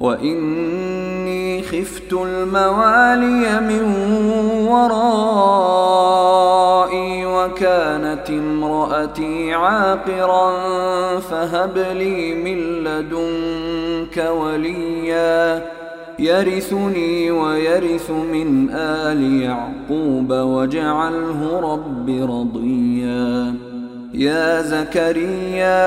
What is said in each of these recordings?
وإني خفت الموالي من ورائي وكانت امرأتي عاقرا فهب لي من لدنك وليا يرثني ويرث من آل يعقوب واجعله رب رضيا يا زكريا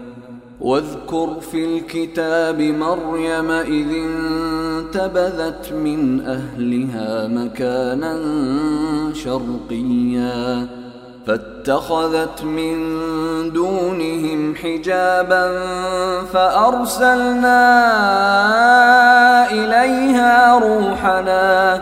واذكر في الكتاب مريم إذ انتبذت من أهلها مكانا شرقيا فاتخذت من دونهم حجابا فأرسلنا إليها روحنا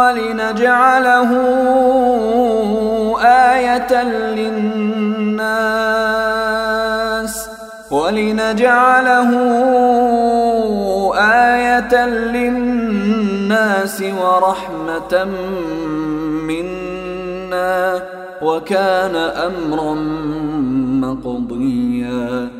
ولنجعله آية للناس ولنجعله آية للناس ورحمة منا وكان أمرا مقضيا.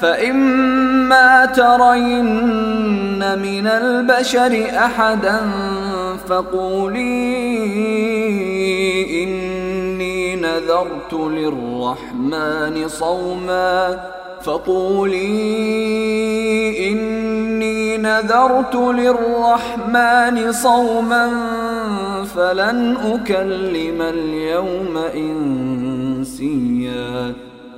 فإما ترين من البشر أحدا فقولي إني نذرت للرحمن صوما فقولي إني نذرت للرحمن صوما فلن أكلم اليوم إنسيا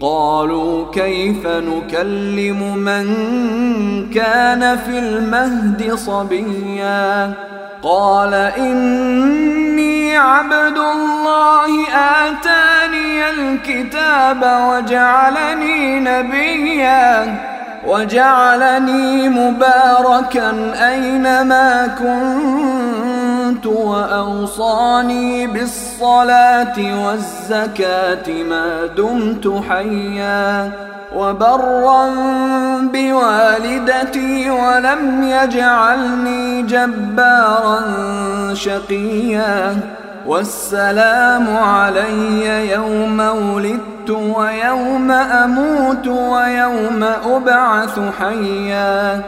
قالوا كيف نكلم من كان في المهد صبيا قال إني عبد الله آتاني الكتاب وجعلني نبيا وجعلني مباركا أينما كنت وأوصاني بالصلاة والزكاة ما دمت حيا وبرا بوالدتي ولم يجعلني جبارا شقيا والسلام علي يوم ولدت ويوم أموت ويوم أبعث حيا.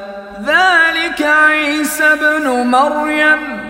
ذلك عيسى ابن مريم.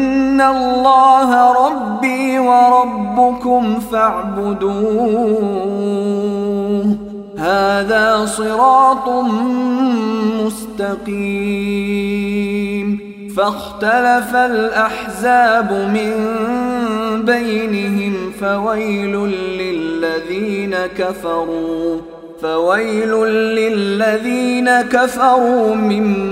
الله ربي وربكم فاعبدوه. هذا صراط مستقيم. فاختلف الاحزاب من بينهم فويل للذين كفروا. فويل للذين كفروا من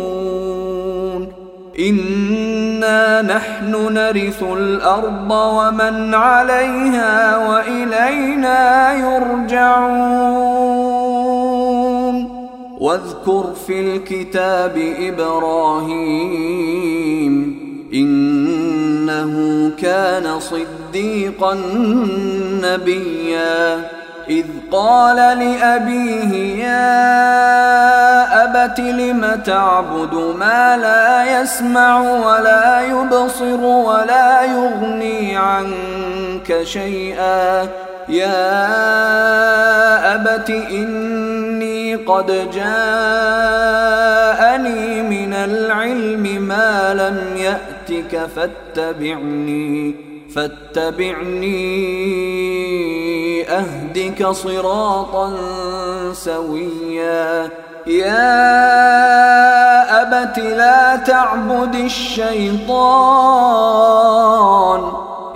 انا نحن نرث الأرض ومن عليها والينا يرجعون. واذكر في الكتاب إبراهيم انه كان صديقا نبيا. اذ قال لابيه يا ابت لم تعبد ما لا يسمع ولا يبصر ولا يغني عنك شيئا يا ابت اني قد جاءني من العلم ما لم يأتك فاتبعني فاتبعني أهدك صراطا سويا يا أبت لا تعبد الشيطان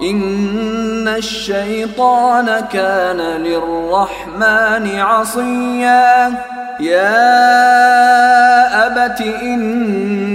إن الشيطان كان للرحمن عصيا. يا أبت إني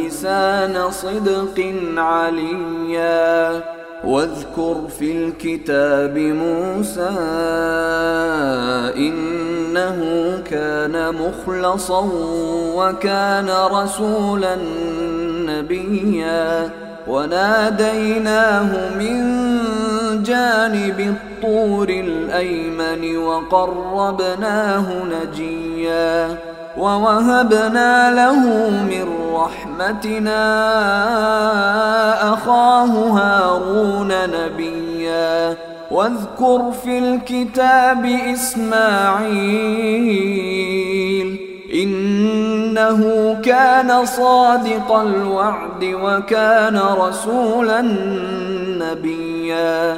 لسان صدق عليا. واذكر في الكتاب موسى إنه كان مخلصا وكان رسولا نبيا. وناديناه من جانب الطور الأيمن وقربناه نجيا. ووهبنا له من رحمتنا أخاه هارون نبيا. واذكر في الكتاب إسماعيل إنه كان صادق الوعد وكان رسولا نبيا.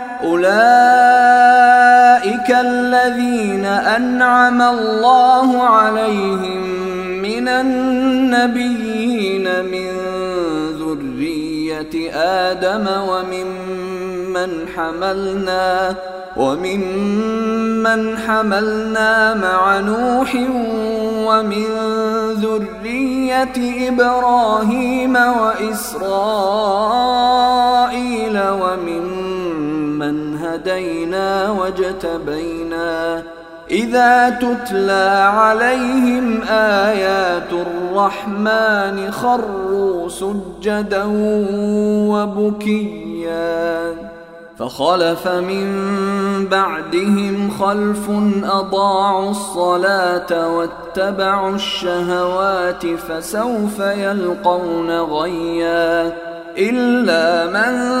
أولئك الذين أنعم الله عليهم من النبيين من ذرية آدم وممن حملنا وممن حملنا مع نوح ومن ذرية إبراهيم وإسرائيل ومن من هدينا واجتبينا. إذا تتلى عليهم آيات الرحمن خروا سجدا وبكيا. فخلف من بعدهم خلف أضاعوا الصلاة واتبعوا الشهوات فسوف يلقون غيّا. إلا من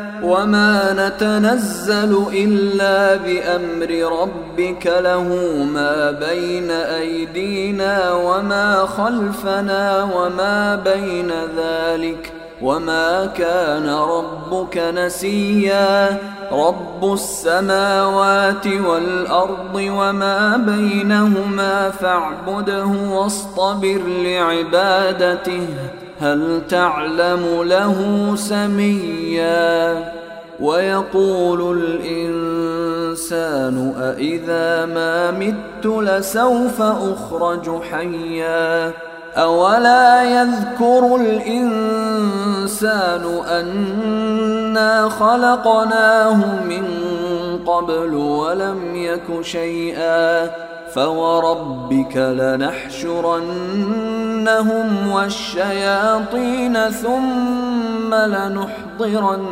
وما نتنزل إلا بأمر ربك له ما بين أيدينا وما خلفنا وما بين ذلك ۖ وما كان ربك نسيا رب السماوات والارض وما بينهما فاعبده واصطبر لعبادته هل تعلم له سميا ويقول الانسان أإذا ما مت لسوف اخرج حيا أولا يذكر الإنسان أنا خلقناه من قبل ولم يك شيئا فوربك لنحشرنهم والشياطين ثم لنحضرنهم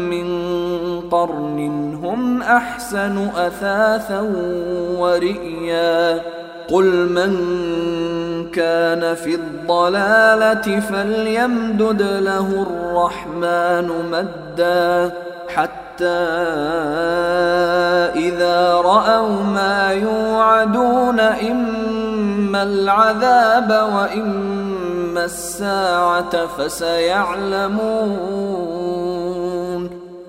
قرن هم أحسن أثاثا ورئيا. قل من كان في الضلالة فليمدد له الرحمن مدا. حتى إذا رأوا ما يوعدون إما العذاب وإما الساعة فسيعلمون.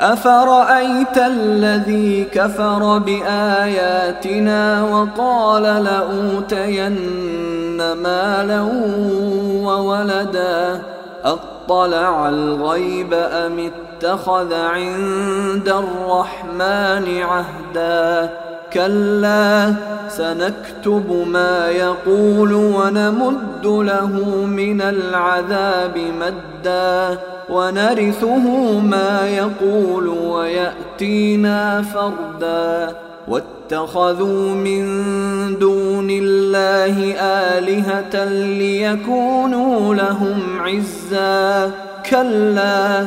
أفرأيت الذي كفر بآياتنا وقال لأوتين مالا وولدا أطلع الغيب أم اتخذ عند الرحمن عهدا كلا سنكتب ما يقول ونمد له من العذاب مدا ونرثه ما يقول ويأتينا فردا. واتخذوا من دون الله آلهة ليكونوا لهم عزا. كلا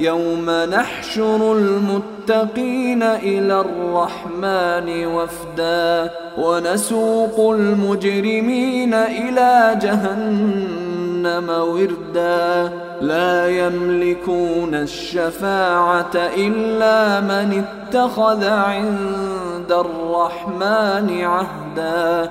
يوم نحشر المتقين إلى الرحمن وفدا ونسوق المجرمين إلى جهنم وردا. لا يملكون الشفاعة إلا من اتخذ عند الرحمن عهدا.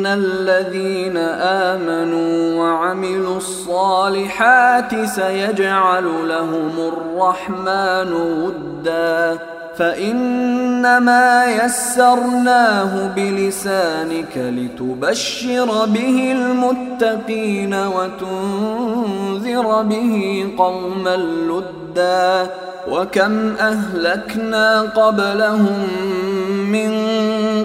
إن الذين آمنوا وعملوا الصالحات سيجعل لهم الرحمن ودا فإنما يسرناه بلسانك لتبشر به المتقين وتنذر به قوما لدا وكم أهلكنا قبلهم من